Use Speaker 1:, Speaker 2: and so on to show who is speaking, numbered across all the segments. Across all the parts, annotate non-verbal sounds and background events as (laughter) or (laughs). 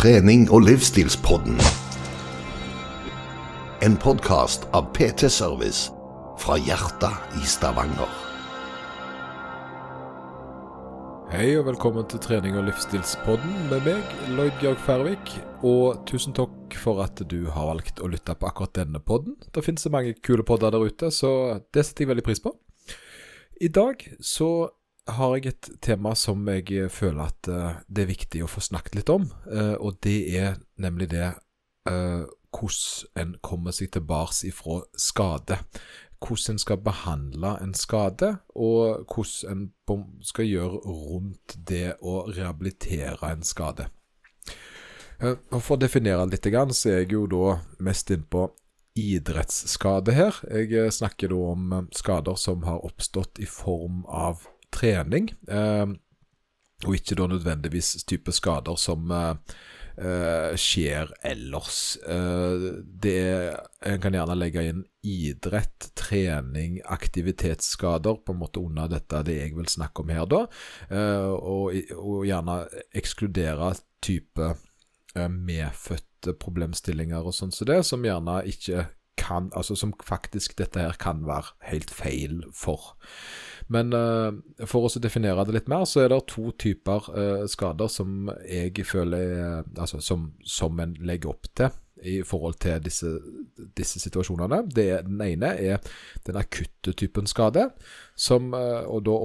Speaker 1: Trening og livsstilspodden. En podkast av PT Service fra hjertet i Stavanger.
Speaker 2: Hei og velkommen til trening og livsstilspodden med meg, Lloyd Georg Færvik. Og tusen takk for at du har valgt å lytte på akkurat denne podden. Det finnes så mange kule podder der ute, så det setter jeg veldig pris på. I dag så har jeg et tema som jeg føler at uh, det er viktig å få snakket litt om. Uh, og det er nemlig det hvordan en kommer seg tilbake ifra skade. Hvordan en skal behandle en skade, og hvordan en skal gjøre rundt det å rehabilitere en skade. For å definere litt, så er jeg jo da mest innpå idrettsskade her. Jeg snakker da om skader som har oppstått i form av trening, eh, og ikke da nødvendigvis type skader som eh, eh, skjer ellers. det En kan gjerne legge inn idrett, trening, aktivitetsskader på en måte under dette det jeg vil snakke om her, da. og, og gjerne ekskludere type medfødte problemstillinger og sånn som så det, som gjerne ikke kan Altså som faktisk dette her kan være helt feil for. Men uh, for å definere det litt mer, så er det to typer uh, skader som jeg føler uh, Altså som, som en legger opp til i forhold til disse, disse situasjonene. Det, den ene er den akutte typen skade, som og da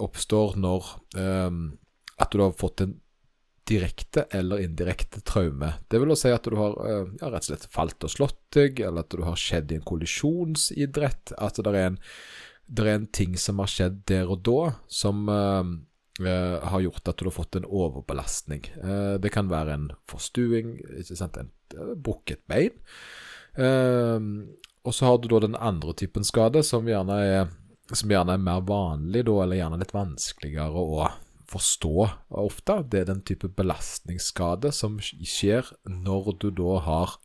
Speaker 2: oppstår når at du har fått en direkte eller indirekte traume. Det vil si at du har ja, rett og slett falt og slått deg, eller at du har skjedd i en kollisjonsidrett. At det er en det er en ting som har skjedd der og da, som uh, uh, har gjort at du har fått en overbelastning. Uh, det kan være en forstuing, ikke sant, en brukket bein. og så har du da den andre typen skade, som gjerne er, som gjerne er mer vanlig, da, eller gjerne litt vanskeligere å forstå ofte. Det er den type belastningsskade som skjer når du da har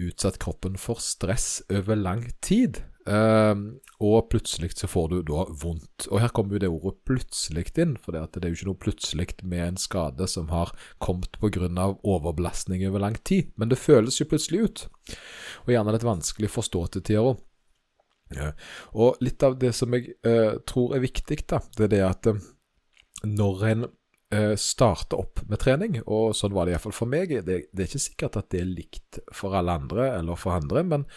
Speaker 2: utsatt kroppen for stress over lang tid. Uh, og plutselig så får du da vondt. Og her kommer jo det ordet 'plutselig' inn, for det, er jo ikke noe plutselig med en skade som har kommet pga. overbelastning over lang tid, men det føles jo plutselig ut. Og gjerne litt vanskelig å forstå til tider òg. Og litt av det som jeg eh, tror er viktig, da, det er det at uh, når en uh, starter opp med trening, og sånn var det iallfall for meg, det, det er ikke sikkert at det er likt for alle andre eller for andre, men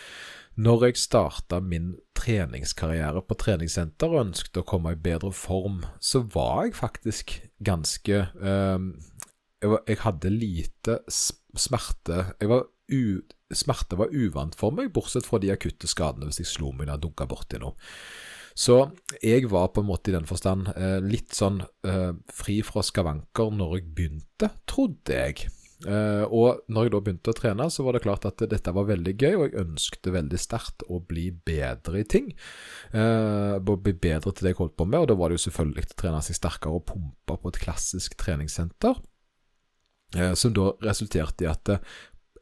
Speaker 2: når jeg starta min treningskarriere på treningssenter og ønsket å komme i bedre form, så var jeg faktisk ganske eh, jeg, hadde lite smerte var u, Smerte var uvant for meg, bortsett fra de akutte skadene hvis jeg slo meg eller dunka borti noe. Så jeg var på en måte i den forstand eh, litt sånn eh, fri fra skavanker når jeg begynte, trodde jeg. Uh, og når jeg da begynte å trene, så var det klart at dette var veldig gøy, og jeg ønsket veldig sterkt å bli bedre i ting. Uh, bli bedre til det jeg holdt på med, og da var det jo selvfølgelig å trene seg sterkere og pumpe på et klassisk treningssenter. Uh, som da resulterte i at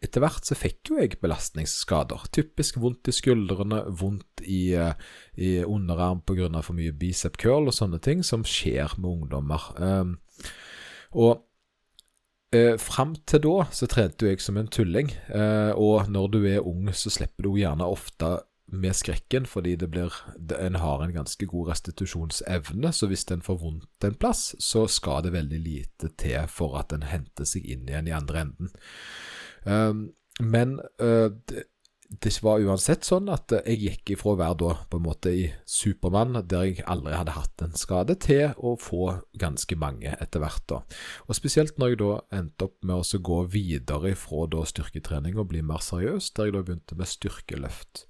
Speaker 2: etter hvert så fikk jo jeg belastningsskader. Typisk vondt i skuldrene, vondt i, i underarm pga. for mye bicep curl og sånne ting, som skjer med ungdommer. og Eh, Fram til da så trente jeg som en tulling, eh, og når du er ung, så slipper du gjerne ofte med skrekken, fordi det blir, en har en ganske god restitusjonsevne. Så hvis en får vondt en plass, så skal det veldig lite til for at en henter seg inn igjen i andre enden. Um, men uh, det, det var uansett sånn at jeg gikk ifra å være da på en måte i Supermann, der jeg aldri hadde hatt en skade, til å få ganske mange etter hvert. da. Og Spesielt når jeg da endte opp med å gå videre fra da styrketrening og bli mer seriøs, der jeg da begynte med styrkeløft.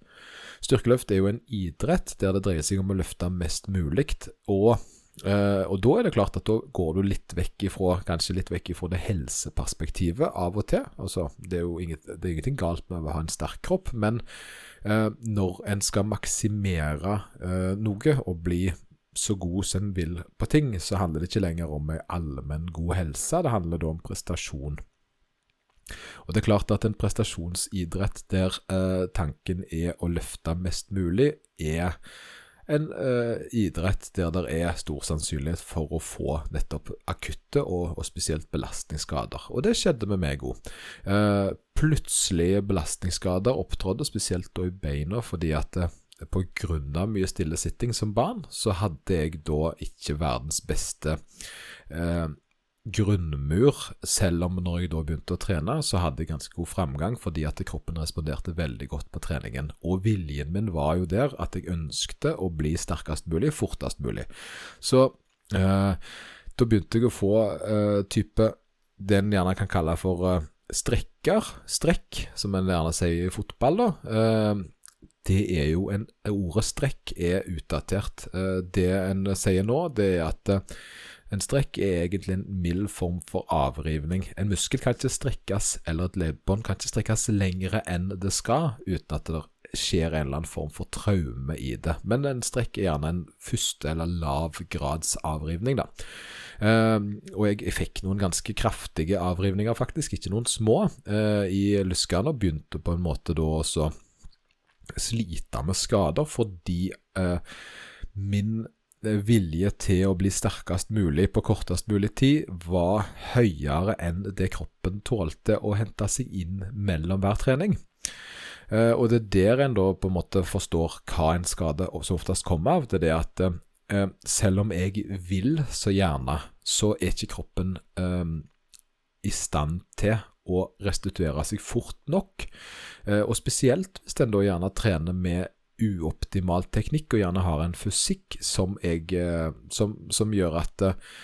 Speaker 2: Styrkeløft er jo en idrett der det dreier seg om å løfte mest mulig, og Uh, og da er det klart at da går du litt vekk ifra, kanskje litt vekk ifra det helseperspektivet av og til. Altså, det er jo inget, det er ingenting galt med å ha en sterk kropp, men uh, når en skal maksimere uh, noe og bli så god som en vil på ting, så handler det ikke lenger om ei allmenn god helse, det handler da om prestasjon. Og det er klart at en prestasjonsidrett der tanken er å løfte mest mulig, er en uh, idrett der det er stor sannsynlighet for å få nettopp akutte og, og spesielt belastningsskader. Og det skjedde med meg òg. Uh, plutselige belastningsskader opptrådte spesielt da i beina fordi at grunn av mye stillesitting som barn, så hadde jeg da ikke verdens beste eh, grunnmur, selv om når jeg da begynte å trene, så hadde jeg ganske god framgang fordi at kroppen responderte veldig godt på treningen. Og viljen min var jo der at jeg ønskte å bli sterkest mulig, fortest mulig. Så eh, da begynte jeg å få eh, type det en gjerne kan kalle for eh, strekker, strekk, som en gjerne sier i fotball, da. Eh, det er jo en Ordet strekk er utdatert. Eh, det en sier nå, det er at eh, en strekk er egentlig en mild form for avrivning. En muskel kan ikke strekkes, eller et leddbånd kan ikke strekkes lengre enn det skal, uten at det skjer en eller annen form for traume i det. Men en strekk er gjerne en første eller lav grads avrivning, da. Uh, og jeg, fikk noen ganske kraftige avrivninger, faktisk, ikke noen små, uh, i lyskene, og begynte på en måte da også slite med skader fordi uh, min Eh, vilje til å bli sterkest mulig på kortest mulig tid var høyere enn det kroppen tålte å hente seg inn mellom hver trening. Uh, og det er der en da på en måte forstår hva en skade så oftest kommer av. Det er det at uh, selv om jeg vil så gjerne, så er ikke kroppen i stand til å restituere seg fort nok. og spesielt hvis en da gjerne trener med uoptimal teknikk, og gjerne har en fysikk som, jeg, eh, som, som gjør at eh,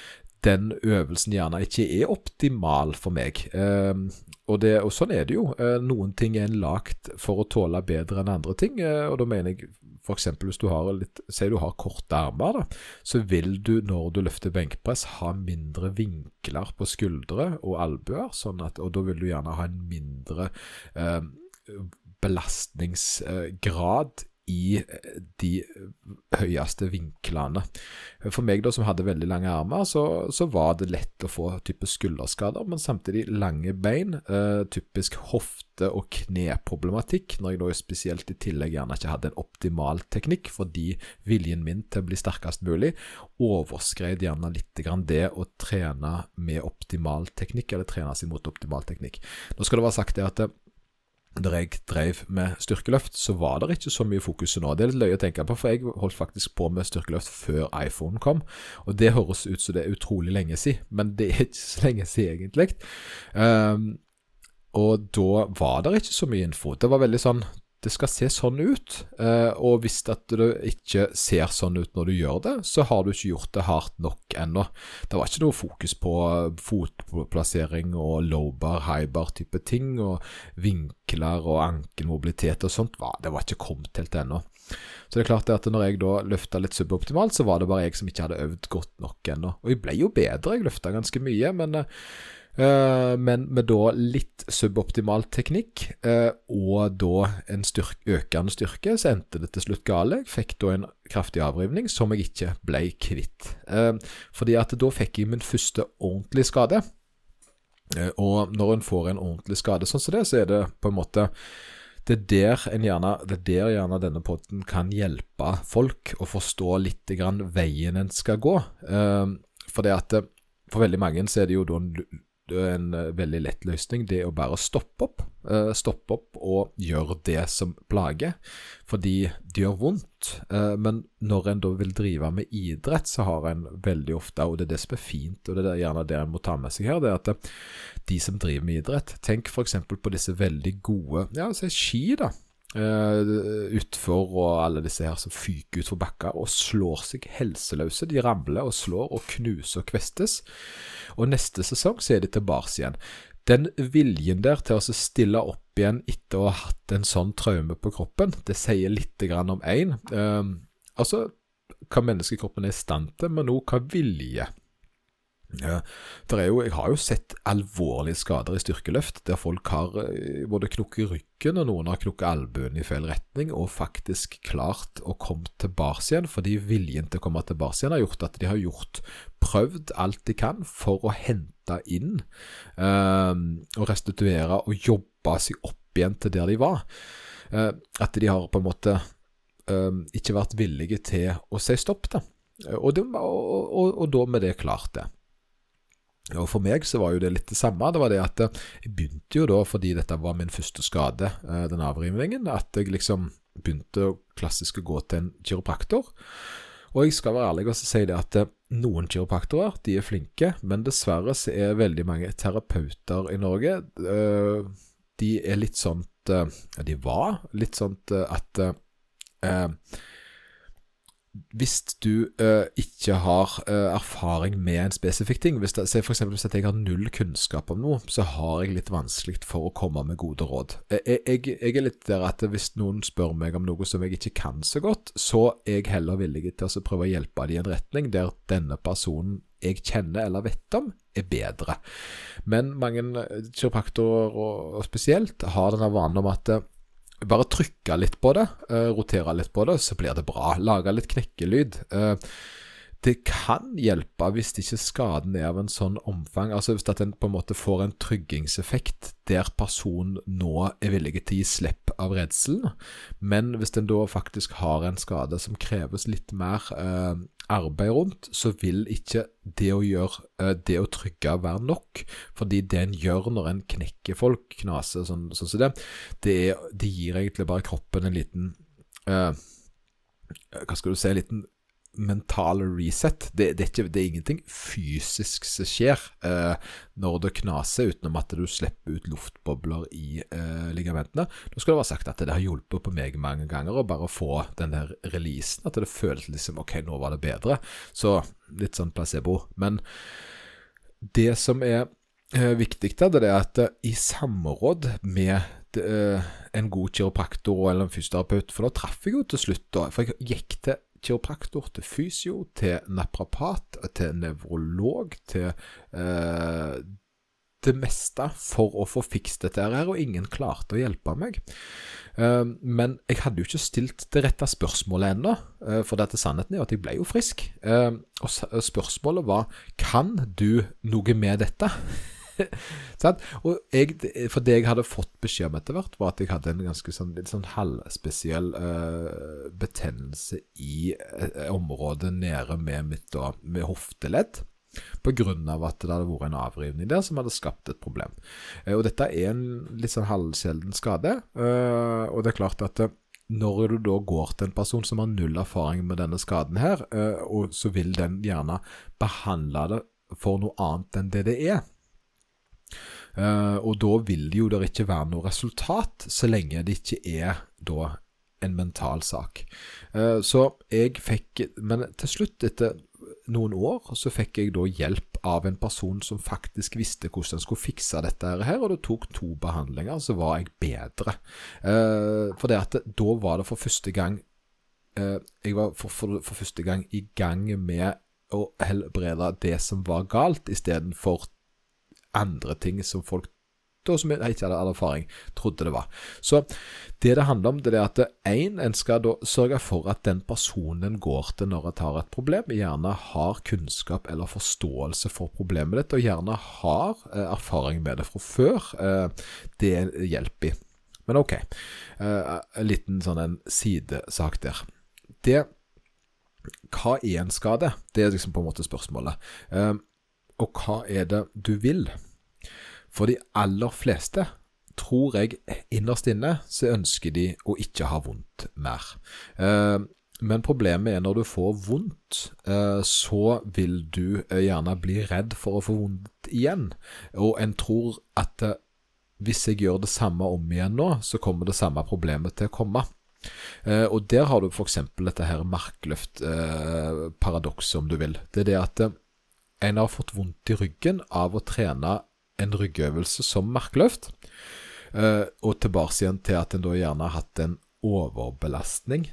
Speaker 2: den øvelsen gjerne ikke er optimal for meg. Eh, og, det, og, sånn er det jo. Eh, noen ting er en lagt for å tåle bedre enn andre ting. Og da mener jeg f.eks. hvis du har har korte armer, da, så vil du når du løfter benkpress ha mindre vinkler på skuldre og albuer, sånn at, og da vil du gjerne ha en mindre eh, belastningsgrad i eh, de høyeste vinklene. For meg da, som hadde veldig lange armer, så, så var det lett å få type skulderskader, men samtidig lange bein. Eh, typisk hofte- og kneproblematikk, når jeg da spesielt i tillegg gjerne ikke hadde en optimal teknikk, fordi viljen min til å bli sterkest mulig overskred gjerne litt det å trene med optimal teknikk, eller trene seg mot optimal teknikk. Nå skal det være sagt det at da jeg drev med styrkeløft, så var det ikke så mye fokus nå. Det er litt løye å tenke på, for jeg holdt faktisk på med styrkeløft før iPhone kom. Og det høres ut som det er utrolig lenge siden, men det er ikke så lenge siden egentlig. Um, og da var det ikke så mye info. Det var veldig sånn det skal se sånn ut. Eh, og hvis det ikke ser sånn ut når du gjør det, så har du ikke gjort det hardt nok ennå. Det var ikke noe fokus på fotplassering og low-bar, high-bar type ting, og vinkler og ankelmobilitet og sånt. Det var ikke kommet helt ennå. Så det er klart at når jeg da løfta litt suboptimalt, så var det bare jeg som ikke hadde øvd godt nok ennå. Og jeg ble jo bedre, jeg løfta ganske mye, men eh, men med da litt suboptimal teknikk, uh, og da en styrk, økende styrke, så endte det til slutt gale. Jeg fikk da en kraftig avrivning som jeg ikke ble kvitt. Uh, fordi at da fikk jeg min første ordentlige skade. og når en får en ordentlig skade sånn som det, så er det på en måte det er der, gjerne, det er der gjerne denne podden kan hjelpe folk å forstå litt veien en skal gå. for at for veldig mange så er det jo da en eh, veldig lett løsning, det er å bare stoppe opp. Uh, stoppe opp og gjøre det som plager, fordi det gjør vondt. Uh, men når en da vil drive med idrett, så har en veldig ofte, og det er det som er fint, og det er gjerne det en må ta med seg her, det er at de som driver med idrett Tenk f.eks. på disse veldig gode Ja, ski, da. Uh, utfor og alle disse her som fyker utfor bakker og slår seg helseløse. De ramler og slår og knuser og kvestes. Og neste sesong så er de tilbake igjen. Den viljen der til å stille opp igjen etter å ha hatt en sånn traume på kroppen, det sier litt om én. Uh, ehm, altså hva menneskekroppen er i stand til, men òg hva vilje ja, jo, jeg har jo sett alvorlige skader i styrkeløft, der folk har eh, både knukket ryggen og noen har knukket albuen i feil retning, og faktisk klart å komme tilbake igjen, fordi viljen til å komme tilbake igjen har gjort at de har gjort prøvd alt de kan for å hente inn eh, og restituere og jobbe seg opp igjen til der de var. Eh, at de har på en måte eh, ikke vært villige til å si stopp, da. Og, det, og, og, og da med det klart det. Og For meg så var jo det litt det samme. Det var det at Jeg begynte jo da, fordi dette var min første skade, den avrivningen, at jeg liksom begynte klassisk å gå til en kiropraktor. Og jeg skal være ærlig og si det at noen kiropraktorer de er flinke, men dessverre så er veldig mange terapeuter i Norge De er litt sånn De var litt sånn at hvis du uh, ikke har uh, erfaring med en spesifikk ting hvis det, for eksempel, hvis jeg har null kunnskap om noe, så har jeg litt vanskelig for å komme med gode råd. Jeg, jeg, jeg, er litt der at hvis noen spør meg om noe som jeg ikke kan så godt, så er jeg heller villig til å prøve å hjelpe dem i en retning der denne personen jeg kjenner eller vet om, er bedre. Men mange eh, kiropraktorer, og, og spesielt, har denne vanen om at bare trykke litt på det, uh, rotere litt på det, så blir det bra. Lage litt knekkelyd. Uh, det kan hjelpe hvis ikke skaden er av en sånn omfang, altså hvis at en på en måte får en tryggingseffekt der personen nå er villig til å gi slipp av redselen, men hvis en da faktisk har en skade som kreves litt mer eh, arbeid rundt, så vil ikke det å gjøre eh, det å trygge være nok. Fordi det en gjør når en knekker folk, knaser sånn, sånn som det, det, er, det gir egentlig bare kroppen en liten eh, Hva skal du si, en liten mental reset. Det, det, er ikke, det, er ingenting fysisk som skjer eh, når det knaser, utenom at du slipper ut luftbobler i eh, ligamentene. Nå skulle det være sagt at det har hjulpet på meg mange ganger å bare få den der releasen. At det føles liksom OK, nå var det bedre. Så litt sånn placebo. Men det som er eh, viktig, der, det er at eh, i samråd med eh, en god kiropraktor eller en fysioterapeut, for da traff jeg jo til slutt, da, for jeg gikk til kiropraktor, til fysio, til naprapat, til nevrolog, til eh, det meste for å få fikst dette her, og ingen klarte å hjelpe meg. Uh, men jeg hadde jo ikke stilt det rette spørsmålet ennå, uh, for dette sannheten er at jeg ble jo frisk. Uh, og spørsmålet var kan du noe med dette? (laughs) og jeg, for det jeg hadde fått beskjed om etter hvert, var at jeg hadde en ganske sånn, litt sånn halvspesiell uh, betennelse i uh, området nede med mitt da, med hofteledd. På grunn av at det hadde vært en avrivning der som hadde skapt et problem. Uh, og dette er en litt sånn halvsjelden skade, og det er klart at når du da går til en person som har null erfaring med denne skaden her, og så vil den gjerne behandle det for noe annet enn det det er, og da vil det jo der ikke være noe resultat, så lenge det ikke er da en mental sak. Uh, så jeg fikk Men til slutt, etter noen år, så fikk jeg da hjelp av en person som faktisk visste hvordan en skulle fikse dette her, og det tok to behandlinger, så var jeg bedre. Uh, for det at da var det for første gang Jeg var for, for, for første gang i gang med å helbrede det som var galt, istedenfor andre ting som folk da, som jeg ikke hadde erfaring, trodde det var. Så det det handler om, det er at én, en skal da sørge for at den personen går til når en har et problem, gjerne har kunnskap eller forståelse for problemet ditt, og gjerne har eh, erfaring med det fra før. Eh, det hjelper i. Men ok, eh, en liten sånn en sidesak der. Det Hva er en skade? Det er liksom på en måte spørsmålet. Og hva er det du vil? For de aller fleste, tror jeg innerst inne, så ønsker de å ikke ha vondt mer. Eh, men problemet er når du får vondt, eh, så vil du eh, gjerne bli redd for å få vondt igjen. Og en tror at hvis jeg gjør det samme om igjen nå, så kommer det samme problemet til å komme. Og der har du f.eks. dette her markløft-paradokset, om du vil. Det er det at en har fått vondt i ryggen av å trene en ryggøvelse som markløft. Uh, og tilbake igjen til at en da gjerne har hatt en overbelastning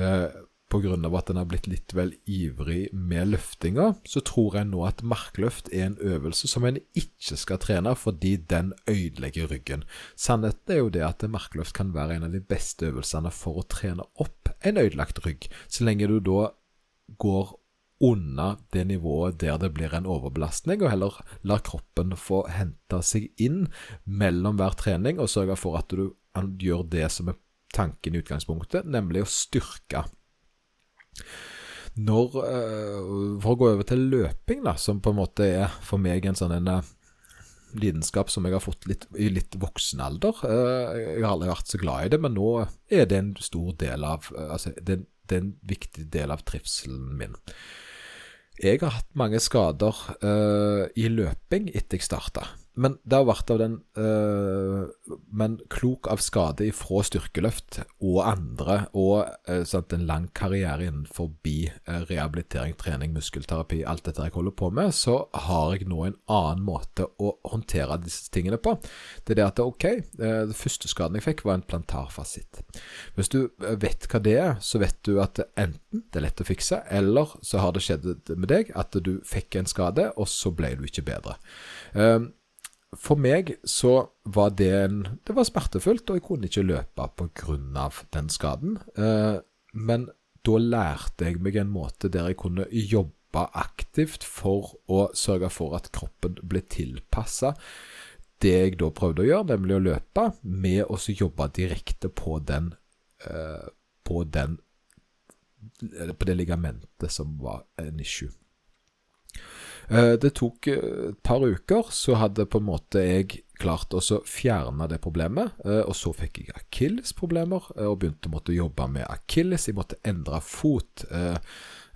Speaker 2: uh, pga. at en har blitt litt vel ivrig med løftinga, så tror jeg nå at markløft er en øvelse som en ikke skal trene fordi den ødelegger ryggen. Sannheten er jo det at markløft kan være en av de beste øvelsene for å trene opp en ødelagt rygg, så lenge du da går under det nivået der det blir en overbelastning, og heller la kroppen få hente seg inn mellom hver trening, og sørge for at du gjør det som er tanken i utgangspunktet, nemlig å styrke. Når, For å gå over til løping, da, som på en måte er for meg en sånn en lidenskap som jeg har fått litt, i litt voksen alder. Jeg har aldri vært så glad i det, men nå er det en stor del av altså, det, det er en viktig del av trivselen min. Jeg har hatt mange skader uh, i løping etter jeg starta. Men det har vært av den øh, Men klok av skade ifra styrkeløft og andre, og øh, sant, en lang karriere innenfor uh, rehabilitering, trening, muskelterapi, alt dette jeg holder på med, så har jeg nå en annen måte å håndtere disse tingene på. Det er det at OK, den første skaden jeg fikk, var en plantarfasitt. Hvis du vet hva det er, så vet du at enten det er lett å fikse, eller så har det skjedd med deg at du fikk en skade, og så ble du ikke bedre. Um, for meg så var det en Det var smertefullt, og jeg kunne ikke løpe pga. den skaden. Eh, men da lærte jeg meg en måte der jeg kunne jobbe aktivt for å sørge for at kroppen ble tilpassa det jeg da prøvde å gjøre, nemlig å løpe, med å jobbe direkte på den eh, på den på det ligamentet som var en issue. Eh, det tok eh, et par uker, så hadde på en måte jeg klart å fjerne det problemet. Eh, og så fikk jeg akillesproblemer og begynte å måtte jobbe med akilles. Jeg måtte endre fot.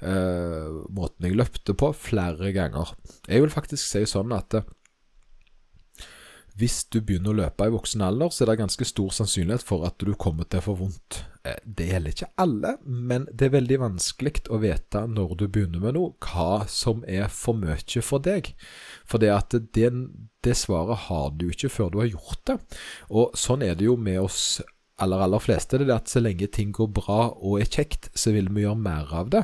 Speaker 2: måten jeg løpte på, flere ganger. Jeg vil faktisk si sånn at hvis du begynner å løpe i voksen alder, så er det ganske stor sannsynlighet for at du kommer til å få vondt. Eh, det gjelder ikke alle, men det er veldig vanskelig å vite når du begynner med noe, hva som er for mye for deg. For det at det, det svaret har du ikke før du har gjort det. Og sånn er det jo med oss aller, aller fleste. Det er at så lenge ting går bra og er kjekt, så vil vi gjøre mer av det.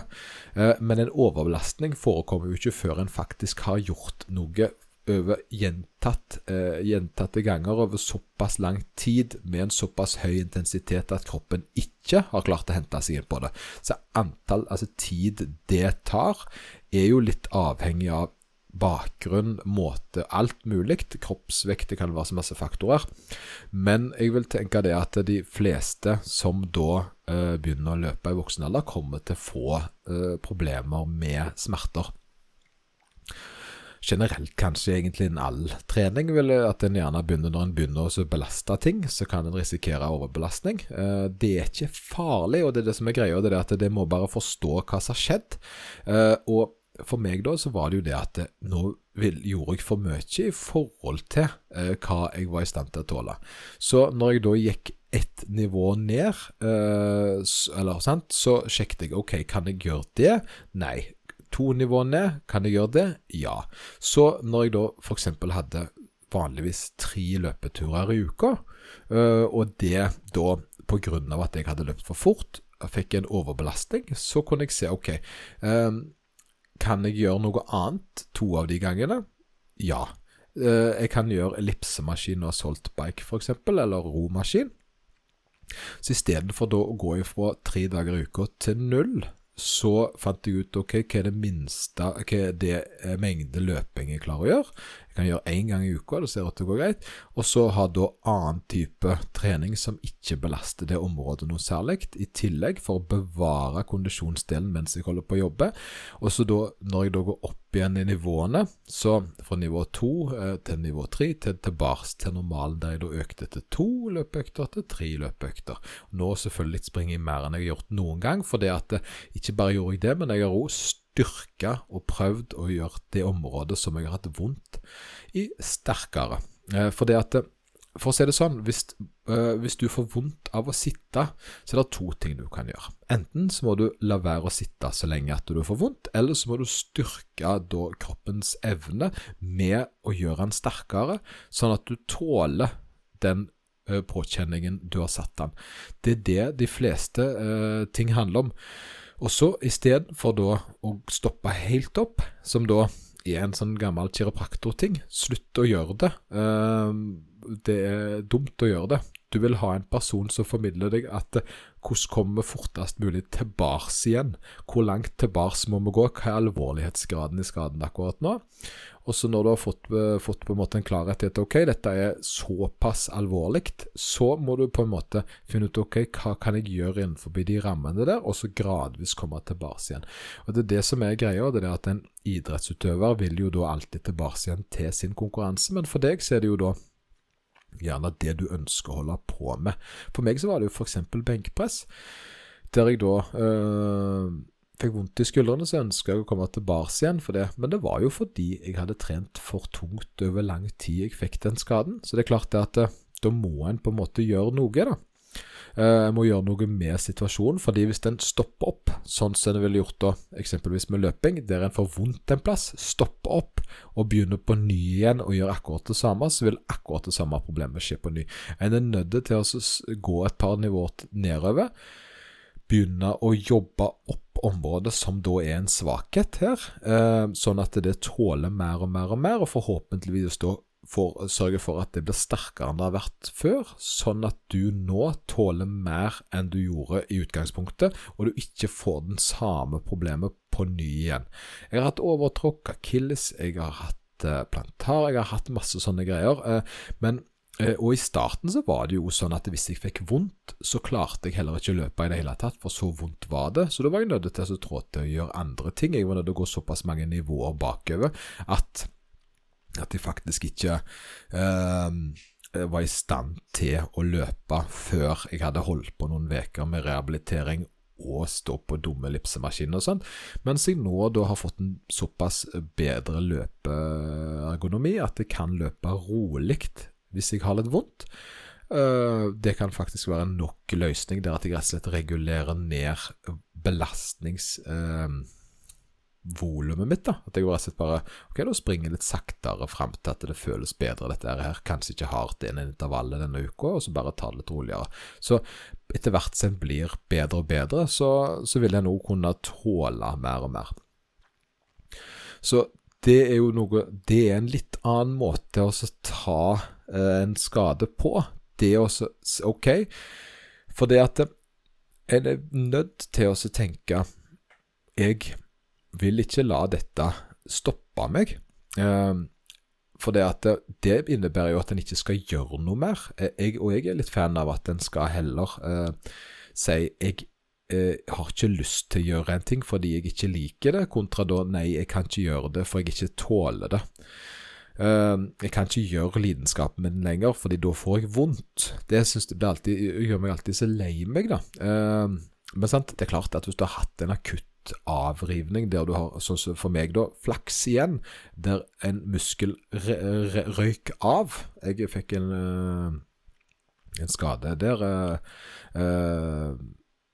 Speaker 2: Eh, men en overbelastning forekommer jo ikke før en faktisk har gjort noe over gjentatt, eh, gjentatte ganger over såpass lang tid med en såpass høy intensitet at kroppen ikke har klart å hente seg inn på det. Så antall, altså tid det tar, er jo litt avhengig av bakgrunn, måte, alt mulig. Kroppsvekt, det kan være så masse faktorer. Men jeg vil tenke det at de fleste som da eh, begynner å løpe i voksen alder, kommer til å få eh, problemer med smerter generelt kanskje egentlig en all trening, vil at en gjerne begynner når en begynner å belaste ting, så kan en risikere overbelastning. Eh, det er ikke farlig, og det er det som er greia, det er at det må bare forstå hva som har skjedd. Eh, og for meg da, så var det jo det at nå gjorde jeg for mye i forhold til eh, hva jeg var i stand til å tåle. Så når jeg da gikk ett nivå ned, eller sant, så sjekket jeg ok, kan jeg gjøre det? Nei to nivåer ned, kan jeg gjøre det? Ja. Så når jeg da f.eks. hadde vanligvis tre løpeturer i uka, øh, og det da pga. at jeg hadde løpt for fort, fikk en overbelastning, så kunne jeg se OK, øh, kan jeg gjøre noe annet to av de gangene? Ja. Øh, jeg kan gjøre ellipsemaskin og saltbike f.eks., eller romaskin. Så istedenfor da å gå ifra tre dager i uka til null, så fant jeg ut ok, hva er det minste Hva er det eh, mengde løping jeg klarer å gjøre. Jeg kan gjøre én gang i uka, det ser ut til å gå greit. Og så ha da annen type trening som ikke belaster det området noe særlig, i tillegg for å bevare kondisjonsdelen mens jeg holder på å jobbe. Og så da, når jeg da går opp igjen i nivåene, så fra nivå to eh, til nivå tre, til tilbake til normalen, der jeg da økte til to løpeøkter til tre løpeøkter. Nå selvfølgelig springer jeg mer enn jeg har gjort noen gang, for det at eh, ikke bare gjorde jeg det, men jeg har også styrka og prøvd å gjøre det området som jeg har hatt vondt i, sterkere. Eh, for det at eh, for å si det sånn, hvis, øh, hvis, du får vondt av å sitte, så er det to ting du kan gjøre. Enten så må du la være å sitte så lenge at du får vondt, eller så må du styrke da kroppens evne med å gjøre den sterkere, sånn at du tåler den påkjenningen du har satt den. Det er det de fleste øh, ting handler om. Og så istedenfor da å stoppe helt opp, som da er en sånn gammel kiropraktorting, slutt å gjøre det. Uh, det er dumt å gjøre det. Du vil ha en person som formidler deg at eh, hvordan kommer vi fortest mulig tilbake igjen? Hvor langt tilbake må vi gå? Hva er alvorlighetsgraden i skaden akkurat nå? Og så når du har fått, eh, fått, på en måte en klarhet i at ok, dette er såpass alvorlig, så må du på en måte finne ut ok, hva kan jeg gjøre innenfor de rammene der, og så gradvis komme tilbake igjen. Og Det er det som er greia, det er at en idrettsutøver vil jo da alltid tilbake igjen til sin konkurranse, men for deg så er det jo da gjerne det du ønsker å holde på med. For meg så var det jo f.eks. benkpress, der jeg da øh, fikk vondt i skuldrene, så ønska jeg å komme tilbake igjen for det. Men det var jo fordi jeg hadde trent for tungt over lang tid jeg fikk den skaden. Så det er klart det at øh, da må en på en måte gjøre noe, da. Eh, jeg må gjøre noe med situasjonen, fordi hvis den stopper opp, sånn som den ville gjort da, eksempelvis med løping, der en får vondt en plass, stopper opp og begynner på ny igjen og gjør akkurat det samme, så vil akkurat det samme problemet skje på ny. En er nødt til å gå et par nivåer nedover, begynne å jobbe opp området som da er en svakhet her, eh, sånn at det tåler mer og mer og mer, og forhåpentligvis da for, sørge for at det blir sterkere enn det har vært før, sånn at du nå tåler mer enn du gjorde i utgangspunktet, og du ikke får den samme problemet på ny igjen. Jeg har hatt overtråkk, akilles, jeg har hatt eh, plantar, jeg har hatt masse sånne greier. Eh, men eh, og i starten så var det jo sånn at hvis jeg fikk vondt, så klarte jeg heller ikke å løpe i det hele tatt, for så vondt var det. Så da var jeg nødt til å trå til å gjøre andre ting. Jeg var nødt til å gå såpass mange nivåer bakover at at de faktisk ikke eh, var i stand til å løpe før jeg hadde holdt på noen uker med rehabilitering og stå på dumme lipsemaskiner og sånn, mens jeg nå da har fått en såpass bedre løpeergonomi at jeg kan løpe rolig hvis jeg har litt vondt. Uh, det kan faktisk være nok løsning der at jeg rett og slett regulerer ned belastnings... Volumet mitt. da, At jeg rett og slett bare ok, da springer litt saktere fram til at det føles bedre, dette her. Kanskje ikke hardt inn i intervallet denne uka, og så bare ta det litt roligere. Så etter hvert som en blir bedre og bedre, så, så vil en òg kunne tåle mer og mer. Så det er jo noe Det er en litt annen måte å ta eh, en skade på. Det er også OK, for det at en er nødt til å tenke Jeg vil ikke la dette stoppe meg. Eh, for det, at det, det, innebærer jo at en ikke skal gjøre noe mer. Eh, jeg, og jeg er litt fan av at en skal heller eh, si jeg eh, har ikke lyst til å gjøre en ting fordi jeg ikke liker det, kontra da nei, jeg kan ikke gjøre det for jeg ikke tåler det. Uh, jeg kan ikke gjøre lidenskapen min lenger, fordi da får jeg vondt. Det jeg alltid, gjør meg alltid så lei meg, da. Uh, men sant, det er klart at hvis du har hatt en akutt avrivning, der du har, sånn som for meg, da, flaks igjen, der en muskel røyk av. Jeg fikk en, eh, en skade der uh,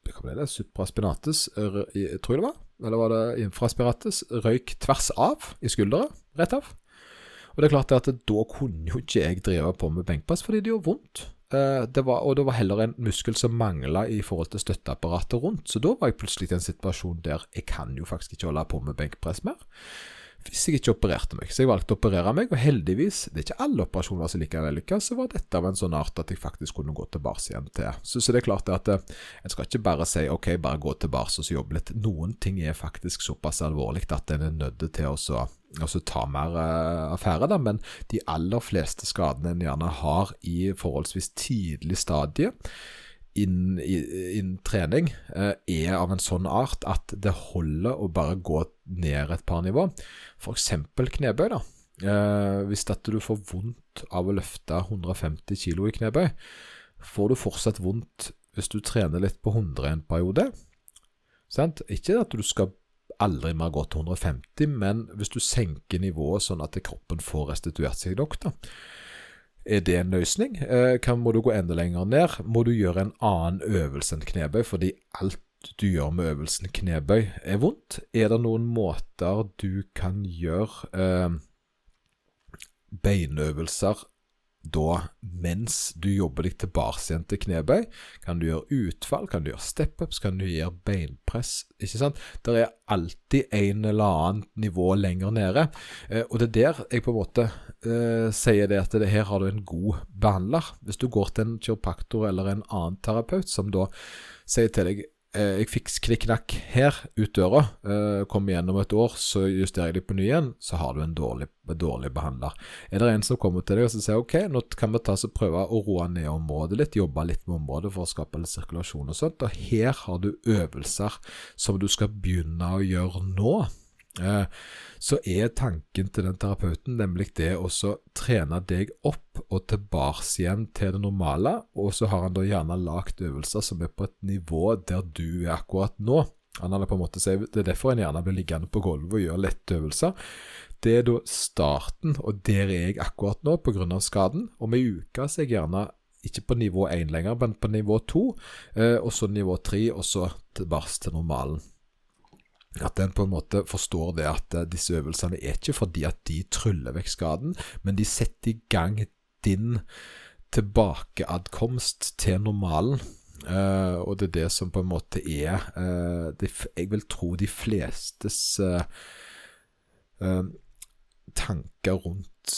Speaker 2: Hva ble det? Supraspinatus, tror jeg det var? Eller var det infraspiratus? Røyk tvers av i skulderen, rett av. Og det er klart at da kunne jo ikke jeg drive på med benkpress fordi det gjør vondt. Eh, var, og det var heller en muskel som mangla i forhold til støtteapparatet rundt. Så da var jeg plutselig i en situasjon der jeg kan jo faktisk ikke holde på med benkpress mer. Hvis jeg ikke opererte meg. Så jeg valgte å operere meg, og heldigvis, det er ikke alle operasjoner som like vellykka, så var dette av en sånn art at jeg faktisk kunne gå tilbake igjen til. Så, så det er klart at eh, en skal ikke bare si ok, bare gå tilbake og jobbe litt. Noen ting er faktisk såpass alvorlig at en er nødt til å så altså ta mer uh, affære, da, men de aller fleste skadene en gjerne har i forholdsvis tidlig stadie innen, inn trening, uh, er av en sånn art at det holder å bare gå ned et par nivå. F.eks. knebøy. da. Uh, hvis at du får vondt av å løfte 150 kg i knebøy, får du fortsatt vondt hvis du trener litt på 100 en periode. Sant? Ikke at du skal aldri mer gå til 150, men hvis du senker nivået sånn at kroppen får restituert seg nok, da. Er det en løsning? Eh, kan, må du gå enda lenger ned? Må du gjøre en annen øvelse enn knebøy, fordi alt du gjør med øvelsen knebøy er vondt? Er det noen måter du kan gjøre eh, beinøvelser da mens du jobber deg tilbake igjen til knebøy. Kan du gjøre utfall, kan du gjøre step-ups, kan du gjøre beinpress. ikke sant? Det er alltid en eller annen nivå lenger nede. Eh, og det er der jeg på en måte eh, sier det at det her har du en god behandler. Hvis du går til en kiropraktor eller en annen terapeut som da sier til deg jeg fikk klikk-knakk her ut døra. Eh, kommer gjennom et år, så justerer jeg det på ny igjen. Så har du en dårlig, dårlig behandler. Er det en som kommer til deg og sier ok, nå kan vi ta så prøve å roe ned området litt, jobbe litt med området for å skape litt sirkulasjon og sånt, og her har du øvelser som du skal begynne å gjøre nå. Eh, så er tanken til den terapeuten nemlig det å trene deg opp og tilbake igjen til det normale, og så har han da gjerne lagd øvelser som er på et nivå der du er akkurat nå. Han hadde på en måte sagt, Det er derfor en gjerne blir liggende på gulvet og gjøre lette øvelser. Det er da starten, og der er jeg akkurat nå pga. skaden. Om ei uke så er jeg gjerne ikke på nivå 1 lenger, men på nivå 2, eh, og så nivå 3, og så tilbake til normalen. At en på en måte forstår det at eh, disse øvelsene er ikke fordi at de tryller vekk skaden, men de setter i gang din tilbakeadkomst til normalen. Uh, og det er det som på en måte er uh, det, Jeg vil tro de flestes uh, tanker rundt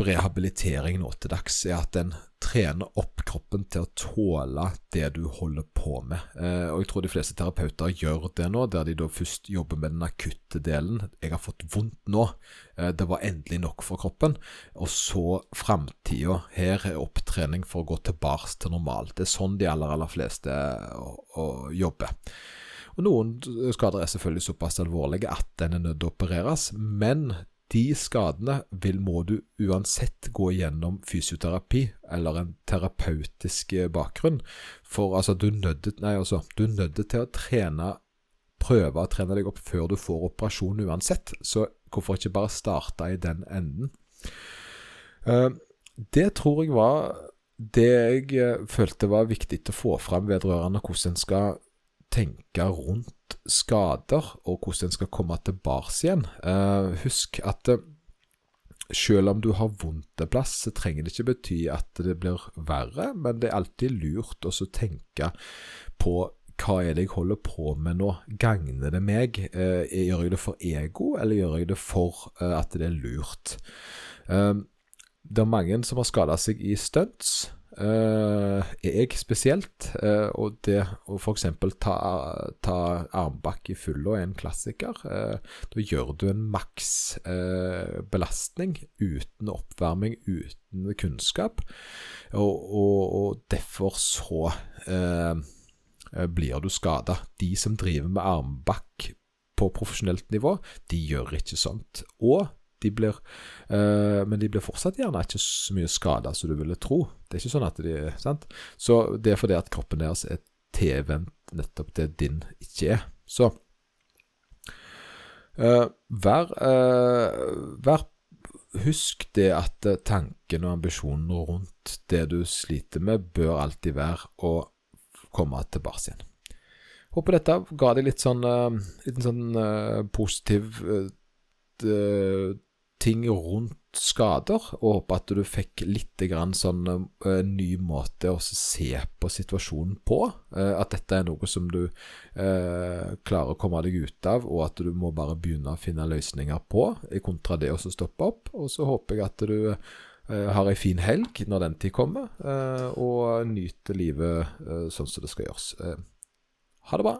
Speaker 2: rehabilitering nå til dags, er at en trener opp kroppen til å tåle det du holder på med. Eh, og jeg tror de fleste terapeuter gjør det nå, der de da først jobber med den akutte delen. 'Jeg har fått vondt nå. Eh, det var endelig nok for kroppen.' Og så framtida. Her er opptrening for å gå tilbake til normalt. Det er sånn de aller, aller fleste å, å jobber. Og Noen skader er selvfølgelig såpass alvorlige at den er nødt til å opereres, men de skadene vil, må du uansett gå gjennom fysioterapi eller en terapeutisk bakgrunn. For altså, du er nødt altså, til å trene prøve å trene deg opp før du får operasjon uansett. Så hvorfor ikke bare starte i den enden? Uh, det tror jeg var det jeg uh, følte var viktig å få fram vedrørende hvordan en skal tenke rundt skader, og hvordan en skal komme tilbake igjen. Uh, husk at uh, selv om du har vondt en plass, så trenger det ikke bety at det blir verre, men det er alltid lurt å tenke på hva er det jeg holder på med nå? Gagner det meg? Uh, gjør jeg det for ego, eller gjør jeg det for at det er lurt? det er mange som har skada seg i stunts. Uh, jeg spesielt, uh, og det å f.eks. Ta, ta armbakk i fulla er en klassiker. Uh, da gjør du en maks belastning uten oppvarming, uten kunnskap, og, og, og derfor så blir du skada. De som driver med armbakk på profesjonelt nivå, de gjør ikke sånt. Og de blir, uh, men de blir fortsatt gjerne ikke så mye skada som du ville tro. Det er ikke sånn at de sant? Så det er fordi at kroppen deres er tilvendt nettopp det din ikke er. Så uh, vær, uh, vær Husk det at tanken og ambisjonen rundt det du sliter med, bør alltid være å komme tilbake igjen. Håper dette ga deg litt sånn, litt sånn positiv ting rundt skader, og håper at du fikk litt grann sånn uh, ny måte å se på situasjonen på. Uh, at dette er noe som du uh, klarer å komme deg ut av, og at du må bare begynne å finne løsninger på, kontra det å stoppe opp. Og så håper jeg at du har ei en fin helg når den tid kommer, og nyter livet sånn som det skal gjøres. ha det bra.